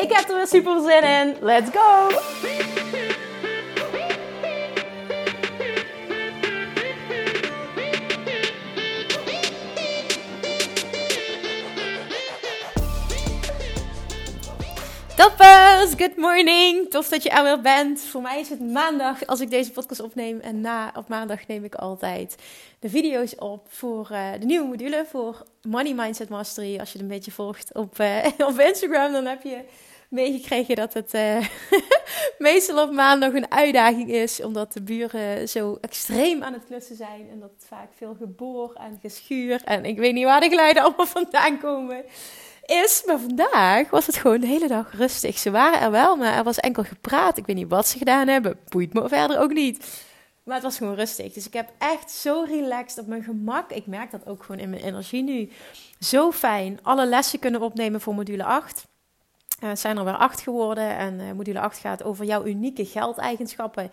Ik heb er weer super zin in. Let's go! Toppers, good morning. Tof dat je er weer bent. Voor mij is het maandag als ik deze podcast opneem. En na op maandag neem ik altijd de video's op voor uh, de nieuwe module voor Money Mindset Mastery. Als je het een beetje volgt op, uh, op Instagram, dan heb je meegekregen dat het uh, meestal op maandag een uitdaging is. Omdat de buren zo extreem aan het klussen zijn. En dat het vaak veel geboor en geschuur. En ik weet niet waar de geluiden allemaal vandaan komen is. Maar vandaag was het gewoon de hele dag rustig. Ze waren er wel, maar er was enkel gepraat. Ik weet niet wat ze gedaan hebben. Boeit me verder ook niet. Maar het was gewoon rustig. Dus ik heb echt zo relaxed op mijn gemak. Ik merk dat ook gewoon in mijn energie nu. Zo fijn. Alle lessen kunnen opnemen voor module 8. Uh, zijn er weer acht geworden. En uh, module 8 gaat over jouw unieke geldeigenschappen.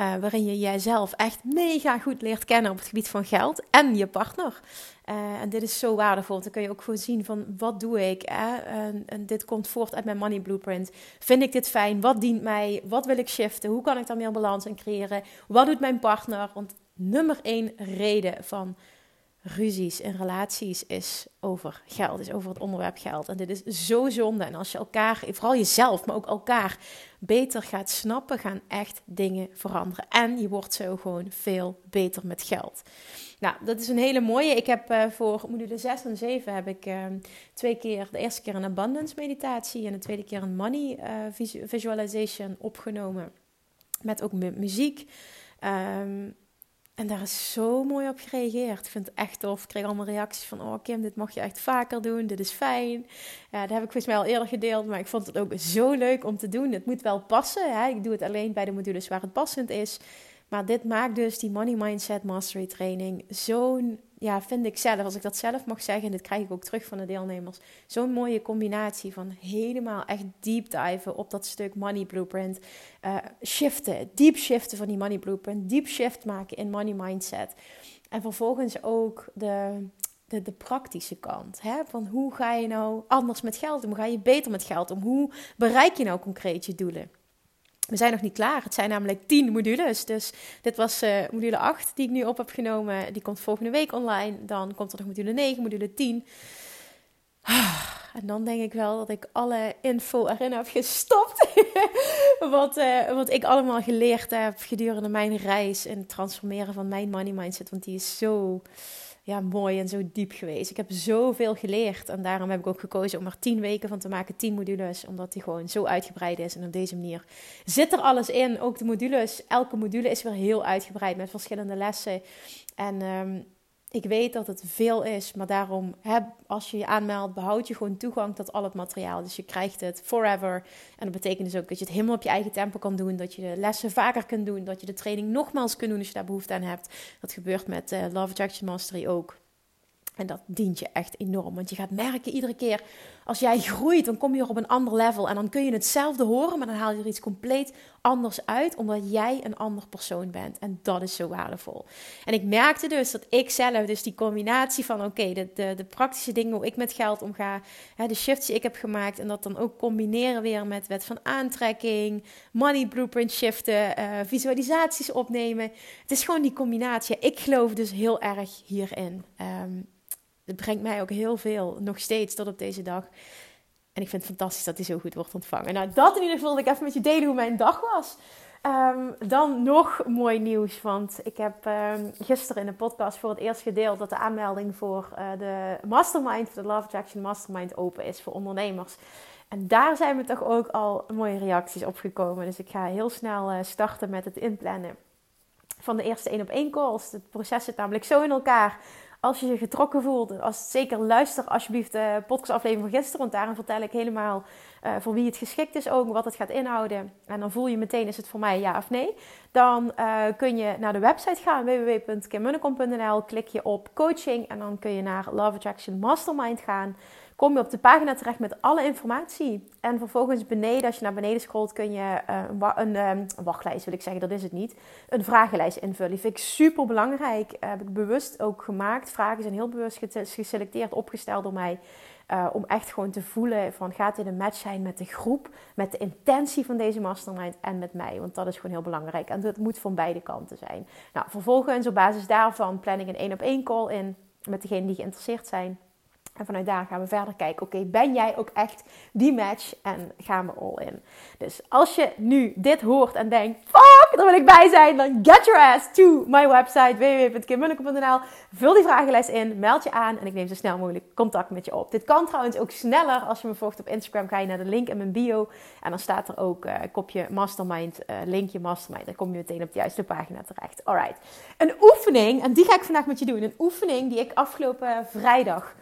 Uh, waarin je jezelf echt mega goed leert kennen op het gebied van geld en je partner. en dit is zo waardevol. Dan kun je ook gewoon zien van wat doe ik. En, dit komt voort uit mijn money blueprint. Vind ik dit fijn? Wat dient mij? Wat wil ik shiften? Hoe kan ik daar meer balans in creëren? Wat doet mijn partner? Want nummer één reden van ruzies in relaties is over geld, is over het onderwerp geld. En dit is zo zonde. En als je elkaar, vooral jezelf, maar ook elkaar, beter gaat snappen, gaan echt dingen veranderen. En je wordt zo gewoon veel beter met geld. Nou, dat is een hele mooie. Ik heb uh, voor module 6 en 7 heb ik uh, twee keer, de eerste keer een abundance meditatie en de tweede keer een money uh, visualization opgenomen. Met ook muziek. Um, en daar is zo mooi op gereageerd. Ik vind het echt tof. Ik kreeg allemaal reacties van: Oh, Kim, dit mag je echt vaker doen. Dit is fijn. Ja, dat heb ik volgens mij al eerder gedeeld. Maar ik vond het ook zo leuk om te doen. Het moet wel passen. Hè? Ik doe het alleen bij de modules waar het passend is. Maar dit maakt dus die Money Mindset Mastery Training zo'n ja, vind ik zelf, als ik dat zelf mag zeggen, en dit krijg ik ook terug van de deelnemers, zo'n mooie combinatie van helemaal echt deep diven op dat stuk money blueprint. Uh, shiften, deep shiften van die money blueprint, deep shift maken in money mindset. En vervolgens ook de, de, de praktische kant. Hè? Van hoe ga je nou anders met geld om? Hoe ga je beter met geld om? Hoe bereik je nou concreet je doelen? We zijn nog niet klaar. Het zijn namelijk 10 modules. Dus dit was uh, module 8 die ik nu op heb genomen. Die komt volgende week online. Dan komt er nog module 9, module 10. En dan denk ik wel dat ik alle info erin heb gestopt. wat, uh, wat ik allemaal geleerd heb gedurende mijn reis in het transformeren van mijn money mindset. Want die is zo ja, mooi en zo diep geweest. Ik heb zoveel geleerd. En daarom heb ik ook gekozen om er tien weken van te maken, tien modules. Omdat die gewoon zo uitgebreid is. En op deze manier zit er alles in. Ook de modules. Elke module is weer heel uitgebreid met verschillende lessen. En um, ik weet dat het veel is, maar daarom, heb, als je je aanmeldt, behoud je gewoon toegang tot al het materiaal. Dus je krijgt het forever. En dat betekent dus ook dat je het helemaal op je eigen tempo kan doen. Dat je de lessen vaker kunt doen. Dat je de training nogmaals kunt doen als je daar behoefte aan hebt. Dat gebeurt met uh, Love Attraction Mastery ook. En dat dient je echt enorm. Want je gaat merken iedere keer als jij groeit, dan kom je op een ander level. En dan kun je hetzelfde horen, maar dan haal je er iets compleet anders uit. Omdat jij een ander persoon bent. En dat is zo waardevol. En ik merkte dus dat ik zelf, dus die combinatie van oké, de, de, de, praktische dingen hoe ik met geld omga. Hè, de shifts die ik heb gemaakt. En dat dan ook combineren weer met wet van aantrekking. Money blueprint shiften. Uh, visualisaties opnemen. Het is gewoon die combinatie. Ik geloof dus heel erg hierin. Um, het brengt mij ook heel veel, nog steeds tot op deze dag. En ik vind het fantastisch dat hij zo goed wordt ontvangen. Nou, dat in ieder geval wil ik even met je delen hoe mijn dag was. Um, dan nog mooi nieuws, want ik heb um, gisteren in de podcast voor het eerst gedeeld dat de aanmelding voor uh, de Mastermind, voor de Love Attraction Mastermind open is voor ondernemers. En daar zijn me toch ook al mooie reacties op gekomen. Dus ik ga heel snel uh, starten met het inplannen van de eerste één op één calls. Het proces zit namelijk zo in elkaar Als je je getrokken voelt, als, zeker luister alsjeblieft de podcastaflevering van gisteren. Want daarin vertel ik helemaal uh, voor wie het geschikt is ook, wat het gaat inhouden. En dan voel je meteen, is het voor mij ja of nee? Dan uh, kun je naar de website gaan, www.kimmunnekom.nl. Klik je op coaching en dan kun je naar Love Attraction Mastermind gaan kom je op de pagina terecht met alle informatie. En vervolgens beneden, als je naar beneden scrolt, kun je uh, een, een, wachtlijst, wil ik zeggen, dat is het niet. Een vragenlijst invullen. Die vind ik super belangrijk. Uh, heb ik bewust ook gemaakt. Vragen zijn heel bewust geselecteerd, opgesteld door mij. Uh, om echt gewoon te voelen van gaat dit een match zijn met de groep, met de intentie van deze mastermind en met mij. Want dat is gewoon heel belangrijk. En dat moet van beide kanten zijn. Nou, vervolgens op basis daarvan plan ik een één op één call in met degenen die geïnteresseerd zijn. En vanuit daar gaan we verder kijken. Oké, ben jij ook echt die match? En gaan we all in. Dus als je nu dit hoort en denkt: fuck, daar wil ik bij zijn. Dan get your ass to my website www.kimmunnekom.nl. Vul die vragenlijst in, meld je aan en ik neem zo snel mogelijk contact met je op. Dit kan trouwens ook sneller als je me volgt op Instagram. Ga je naar de link in mijn bio en dan staat er ook uh, kopje mastermind, uh, linkje mastermind. Dan kom je meteen op de juiste pagina terecht. Alright. Een oefening, en die ga ik vandaag met je doen. Een oefening die ik afgelopen vrijdag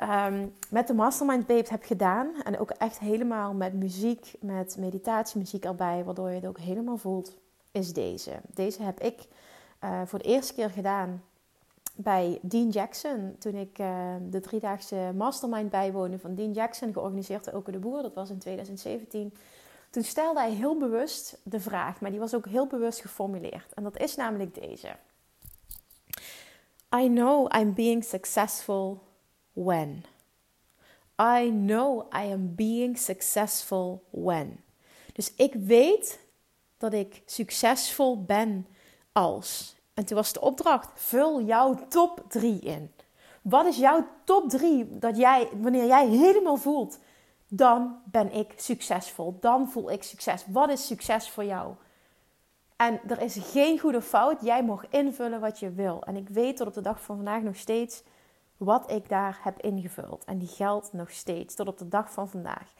um, met de Mastermind Babes heb gedaan. En ook echt helemaal met muziek, met meditatiemuziek erbij, waardoor je het ook helemaal voelt, is deze. Deze heb ik uh, voor de eerste keer gedaan bij Dean Jackson. Toen ik uh, de driedaagse Mastermind bijwoonde van Dean Jackson, georganiseerd door Oke de Boer. Dat was in 2017. Toen stelde hij heel bewust de vraag, maar die was ook heel bewust geformuleerd. En dat is namelijk deze. I know I'm being successful when. I know I am being successful when. Dus ik weet dat ik succesvol ben als. En toen was de opdracht: vul jouw top 3 in. Wat is jouw top 3 dat jij, wanneer jij helemaal voelt, dan ben ik succesvol. Dan voel ik succes. Wat is succes voor jou? En er is geen goede fout. Jij mag invullen wat je wil. En ik weet tot op de dag van vandaag nog steeds wat ik daar heb ingevuld. En die geldt nog steeds tot op de dag van vandaag.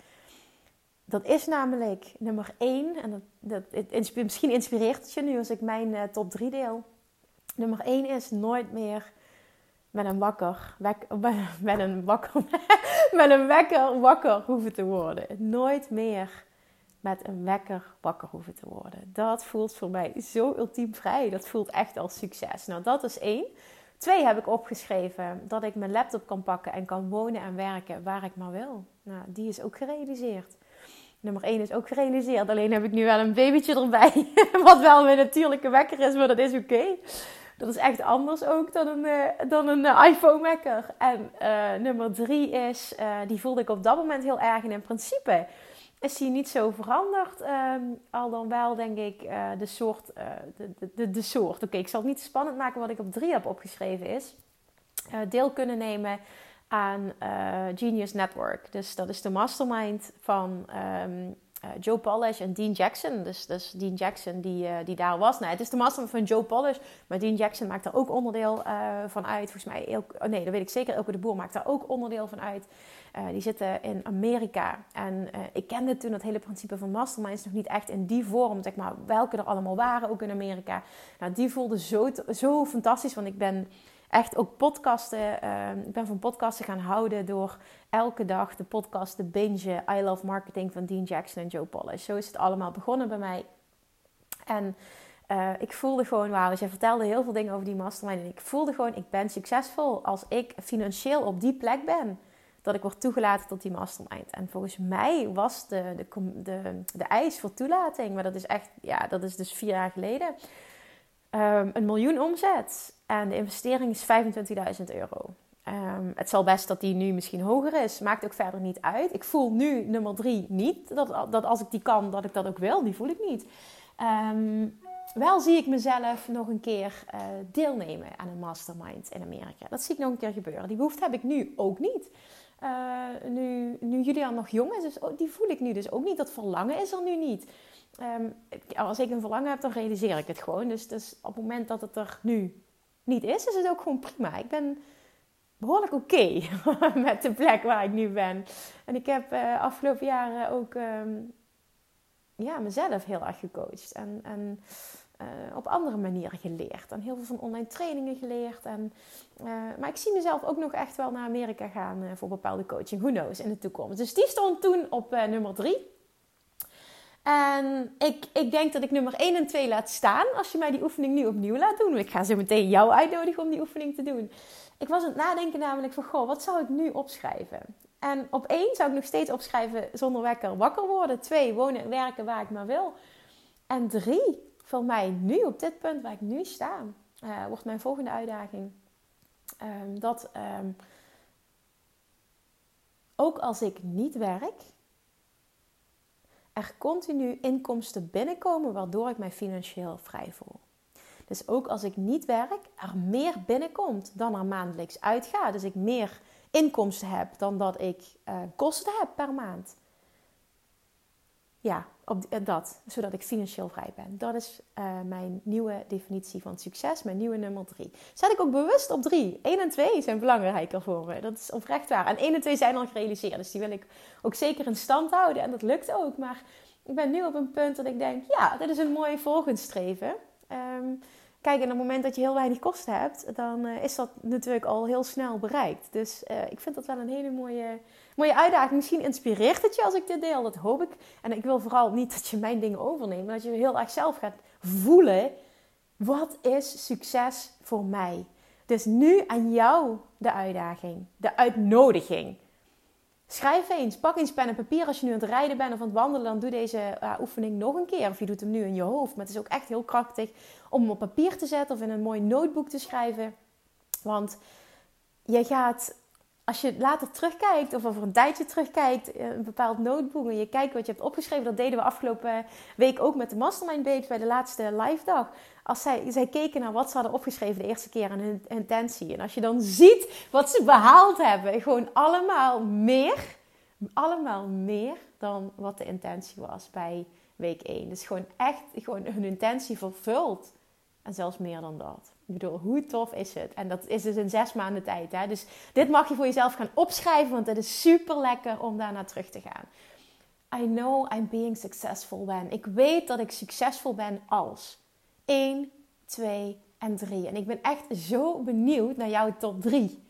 Dat is namelijk nummer 1. En dat, dat, misschien inspireert het je nu als ik mijn uh, top 3 deel. Nummer 1 is nooit meer met een wakker, met een wakker, met een wekker wakker hoeven te worden. Nooit meer met een wekker wakker hoeven te worden. Dat voelt voor mij zo ultiem vrij. Dat voelt echt als succes. Nou, dat is één. Twee heb ik opgeschreven dat ik mijn laptop kan pakken en kan wonen en werken waar ik maar wil. Nou, die is ook gerealiseerd. Nummer 1 is ook gerealiseerd. Alleen heb ik nu wel een babytje erbij. Wat wel mijn natuurlijke wekker is, maar dat is oké. Dat is echt anders ook dan een, uh, dan een uh, iPhone wekker. En uh, nummer 3 is, die voelde ik op dat moment heel erg. En in principe is die niet zo veranderd. Um, al dan wel, denk ik, uh, de soort. Uh, de, de, de, soort. Oké, ik zal het niet spannend maken wat ik op drie heb opgeschreven is. Uh, deel kunnen nemen aan Genius Network. Dus dat is de mastermind van um, Joe Polish en Dean Jackson. Dus, dus Dean Jackson die, die daar was. Nou, het is de mastermind van Joe Polish. Maar Dean Jackson maakt daar ook onderdeel van uit. Volgens mij, oh nee, dat weet ik zeker. Elke de Boer maakt daar ook onderdeel van uit. Die zitten in Amerika. En ik kende toen het hele principe van masterminds nog niet echt in die vorm. Zeg maar, welke er allemaal waren, ook in Amerika. Nou, die voelde zo, zo fantastisch. Want ik ben echt ook podcasten. Uh, ik ben van podcasten gaan houden door elke dag de podcast te bingen. I Love Marketing van Dean Jackson en Joe Polish. Zo is het allemaal begonnen bij mij. En uh, ik voelde gewoon, wauw, dus jij vertelde heel veel dingen over die mastermind. En ik voelde gewoon, ik ben succesvol als ik financieel op die plek ben dat ik word toegelaten tot die mastermind. En volgens mij was de, de, de, de eis voor toelating, maar dat is echt, ja, dat is dus vier jaar geleden, um, een miljoen omzet. En de investering is 25.000 euro. Um, het zal best dat die nu misschien hoger is. Maakt ook verder niet uit. Ik voel nu nummer drie niet. Dat, dat als ik die kan, dat ik dat ook wil. Die voel ik niet. Um, wel zie ik mezelf nog een keer uh, deelnemen aan een mastermind in Amerika. Dat zie ik nog een keer gebeuren. Die behoefte heb ik nu ook niet. Uh, nu, nu Julian nog jong is, dus die voel ik nu dus ook niet. Dat verlangen is er nu niet. Um, als ik een verlangen heb, dan realiseer ik het gewoon. Dus, dus op het moment dat het er nu niet is, is het ook gewoon prima. Ik ben behoorlijk oké met de plek waar ik nu ben. En ik heb uh, afgelopen jaren ook um, ja, mezelf heel erg gecoacht. En, en op andere manieren geleerd. En heel veel van online trainingen geleerd. En, maar ik zie mezelf ook nog echt wel naar Amerika gaan voor bepaalde coaching. Who knows in de toekomst. Dus die stond toen op nummer 3. En ik, ik denk dat ik nummer 1 en 2 laat staan als je mij die oefening nu opnieuw laat doen. Ik ga zo meteen jou uitnodigen om die oefening te doen. Ik was aan het nadenken namelijk van, goh, wat zou ik nu opschrijven? En op één zou ik nog steeds opschrijven zonder wekker wakker worden. Twee, wonen en werken waar ik maar wil. En drie, voor mij nu op dit punt waar ik nu sta, uh, wordt mijn volgende uitdaging. Um, dat um, ook als ik niet werk, er continu inkomsten binnenkomen waardoor ik mij financieel vrij voel. Dus ook als ik niet werk, er meer binnenkomt dan er maandelijks uitgaat. Dus ik meer inkomsten heb dan dat ik uh, kosten heb per maand. Ja, op eh, dat, zodat ik financieel vrij ben. Dat is uh, mijn nieuwe definitie van succes, mijn nieuwe nummer drie. Zet ik ook bewust op drie. 1 en 2 zijn belangrijker voor me. Dat is oprecht waar. En 1 en 2 zijn al gerealiseerd, dus die wil ik ook zeker in stand houden. En dat lukt ook. Maar ik ben nu op een punt dat ik denk, ja, dit is een mooi volgend streven. Um, Kijk, en op het moment dat je heel weinig kosten hebt, dan uh, is dat natuurlijk al heel snel bereikt. Dus uh, ik vind dat wel een hele mooie, mooie uitdaging. Misschien inspireert het je als ik dit deel, dat hoop ik. En ik wil vooral niet dat je mijn dingen overneemt, maar dat je heel erg zelf gaat voelen. Wat is succes voor mij? Dus nu aan jou de uitdaging, de uitnodiging. Schrijf eens, pak eens pen en papier als je nu aan het rijden bent of aan het wandelen. Dan doe deze uh, oefening nog een keer. Of je doet hem nu in je hoofd. Maar het is ook echt heel krachtig om hem op papier te zetten of in een mooi notebook te schrijven. Want je gaat, als je later terugkijkt of over een tijdje terugkijkt, eh, een bepaald notebook en je kijkt wat je hebt opgeschreven. Dat deden we afgelopen week ook met de Mastermind Babes bij de laatste live dag. Als zij, zij keken naar wat ze hadden opgeschreven de eerste keer en hun intentie. En als je dan ziet wat ze behaald hebben, gewoon allemaal meer, allemaal meer dan wat de intentie was bij week 1. Dus gewoon echt gewoon hun intentie vervuld. En zelfs meer dan dat. Ik bedoel, hoe tof is het? En dat is dus in zes maanden tijd. Hè? Dus dit mag je voor jezelf gaan opschrijven, want het is super lekker om daarna terug te gaan. I know I'm being successful when. Ik weet dat ik succesvol ben als 1, 2 en 3. En ik ben echt zo benieuwd naar jouw top 3.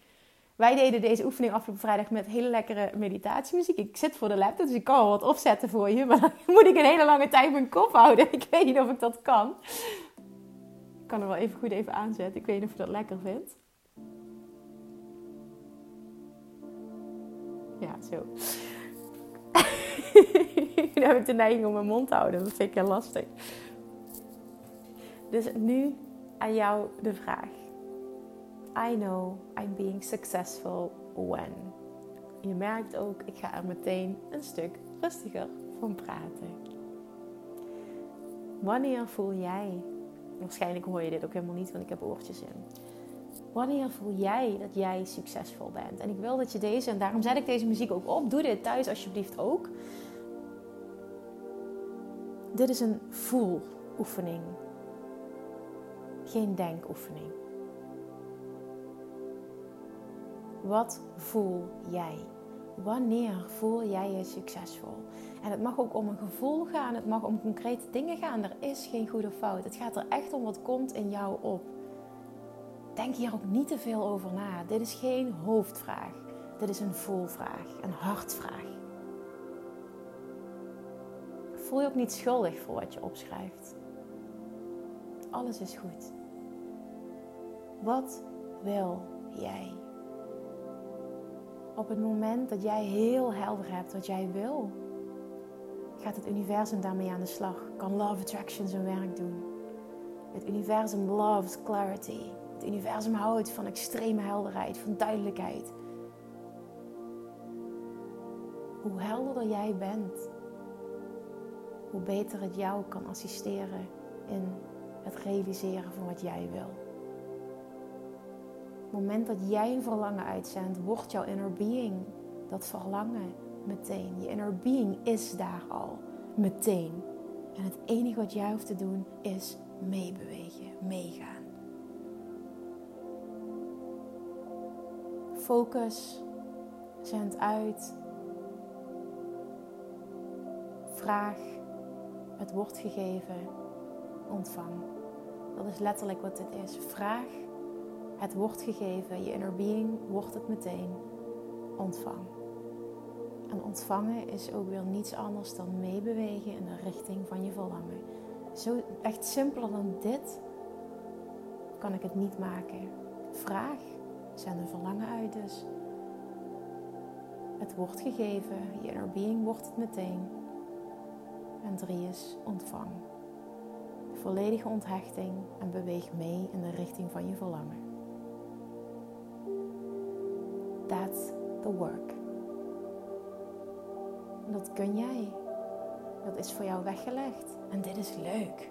Wij deden deze oefening afgelopen vrijdag met hele lekkere meditatiemuziek. Ik zit voor de laptop, dus ik kan wel wat opzetten voor je. Maar dan moet ik een hele lange tijd mijn kop houden. Ik weet niet of ik dat kan. Kan er wel even goed even aanzetten. Ik weet niet of je dat lekker vindt. Ja, zo. nu heb ik de neiging om mijn mond te houden. Dat vind ik heel lastig. Dus nu aan jou de vraag. I know I'm being successful when. Je merkt ook, ik ga er meteen een stuk rustiger van praten. Wanneer voel jij, waarschijnlijk hoor je dit ook helemaal niet, want ik heb oortjes in. Wanneer voel jij dat jij succesvol bent? En ik wil dat je deze, en daarom zet ik deze muziek ook op, doe dit thuis alsjeblieft ook. Dit is een voeloefening, geen denkoefening. Wat voel jij? Wanneer voel jij je succesvol? En het mag ook om een gevoel gaan, het mag om concrete dingen gaan. Er is geen goede fout. Het gaat er echt om wat komt in jou op. Denk hier ook niet te veel over na. Dit is geen hoofdvraag. Dit is een voelvraag, een hartvraag. Voel je ook niet schuldig voor wat je opschrijft. Alles is goed. Wat wil jij? Op het moment dat jij heel helder hebt wat jij wil, gaat het universum daarmee aan de slag. Kan Love Attraction zijn werk doen. Het universum loves clarity. Het universum houdt van extreme helderheid, van duidelijkheid. Hoe helderder jij bent, hoe beter het jou kan assisteren in het realiseren van wat jij wil moment dat jij een verlangen uitzendt, wordt jouw inner being dat verlangen meteen. Je inner being is daar al meteen. En het enige wat jij hoeft te doen is meebewegen, meegaan. Focus, zend uit. Vraag, het wordt gegeven, ontvang. Dat is letterlijk wat dit is. Vraag, het wordt gegeven, je inner being wordt het meteen. Ontvang. En ontvangen is ook weer niets anders dan meebewegen in de richting van je verlangen. Zo echt simpeler dan dit kan ik het niet maken. Vraag, zend een verlangen uit dus. Het wordt gegeven, je inner being wordt het meteen. En drie is ontvang. Volledige onthechting en beweeg mee in de richting van je verlangen. That's the work. Dat kun jij. Dat is voor jou weggelegd. En dit is leuk.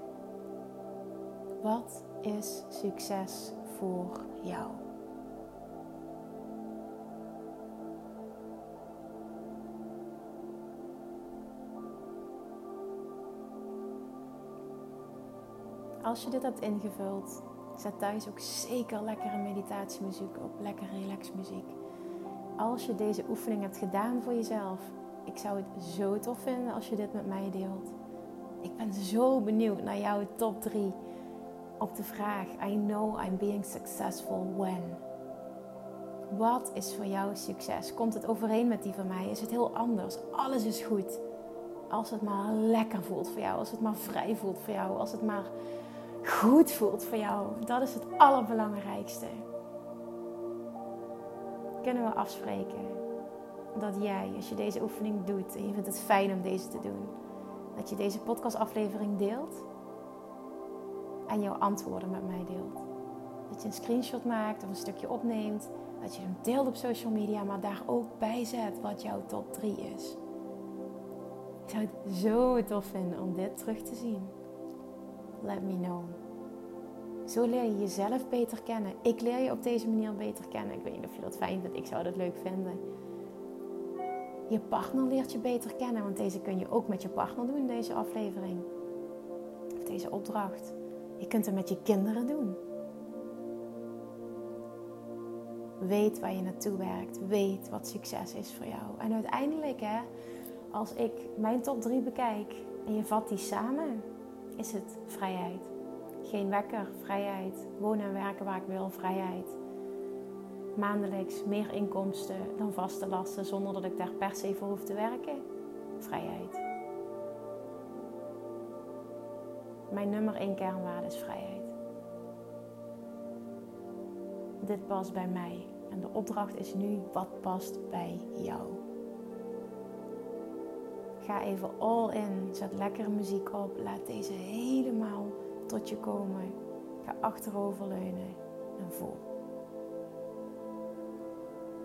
Wat is succes voor jou? Als je dit hebt ingevuld, zet thuis ook zeker lekkere meditatiemuziek op, lekker relaxmuziek. Als je deze oefening hebt gedaan voor jezelf, ik zou het zo tof vinden als je dit met mij deelt. Ik ben zo benieuwd naar jouw top 3 op de vraag: I know I'm being successful when. Wat is voor jou succes? Komt het overeen met die van mij? Is het heel anders? Alles is goed. Als het maar lekker voelt voor jou, als het maar vrij voelt voor jou, als het maar goed voelt voor jou. Dat is het allerbelangrijkste. Kunnen we afspreken dat jij, als je deze oefening doet en je vindt het fijn om deze te doen, dat je deze podcastaflevering deelt en jouw antwoorden met mij deelt. Dat je een screenshot maakt of een stukje opneemt, dat je hem deelt op social media, maar daar ook bij zet wat jouw top 3 is. Ik zou het zo tof vinden om dit terug te zien let me know. Zo leer je jezelf beter kennen. Ik leer je op deze manier beter kennen. Ik weet niet of je dat fijn vindt. Ik zou dat leuk vinden. Je partner leert je beter kennen. Want deze kun je ook met je partner doen, deze aflevering. Of deze opdracht. Je kunt het met je kinderen doen. Weet waar je naartoe werkt. Weet wat succes is voor jou. En uiteindelijk, hè, als ik mijn top 3 bekijk en je vat die samen, is het vrijheid. Geen wekker, vrijheid. Wonen en werken waar ik wil, vrijheid. Maandelijks meer inkomsten dan vaste lasten zonder dat ik daar per se voor hoef te werken, vrijheid. Mijn nummer één kernwaarde is vrijheid. Dit past bij mij en de opdracht is nu wat past bij jou. Ga even all in. Zet lekkere muziek op. Laat deze helemaal tot je komen. Ga achteroverleunen en voel.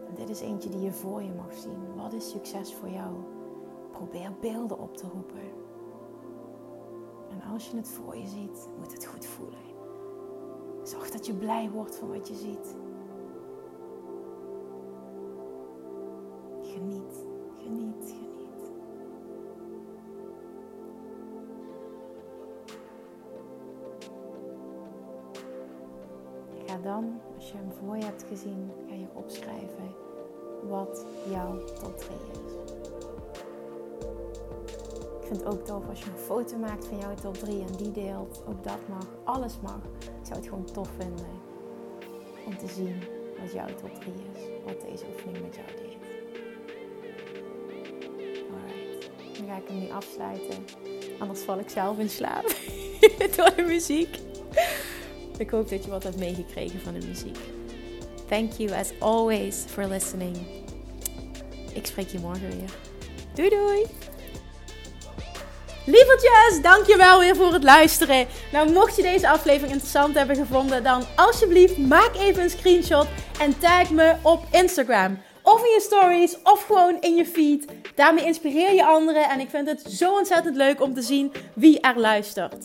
En dit is eentje die je voor je mag zien. Wat is succes voor jou? Probeer beelden op te roepen. En als je het voor je ziet, moet het goed voelen. Zorg dat je blij wordt van wat je ziet. Geniet, geniet, geniet. Dan, als je hem voor je hebt gezien, ga je opschrijven wat jouw top 3 is. Ik vind het ook tof als je een foto maakt van jouw top 3 en die deelt. Ook dat mag, alles mag. Ik zou het gewoon tof vinden om te zien wat jouw top 3 is. Wat deze oefening met jou deed. Alright, dan ga ik hem nu afsluiten. Anders val ik zelf in slaap door de muziek. Ik hoop dat je wat hebt meegekregen van de muziek. Thank you as always for listening. Ik spreek je morgen weer. Doei doei! Lievertjes, dankjewel weer voor het luisteren. Nou, mocht je deze aflevering interessant hebben gevonden, dan alsjeblieft maak even een screenshot en tag me op Instagram. Of in je stories, of gewoon in je feed. Daarmee inspireer je anderen en ik vind het zo ontzettend leuk om te zien wie er luistert.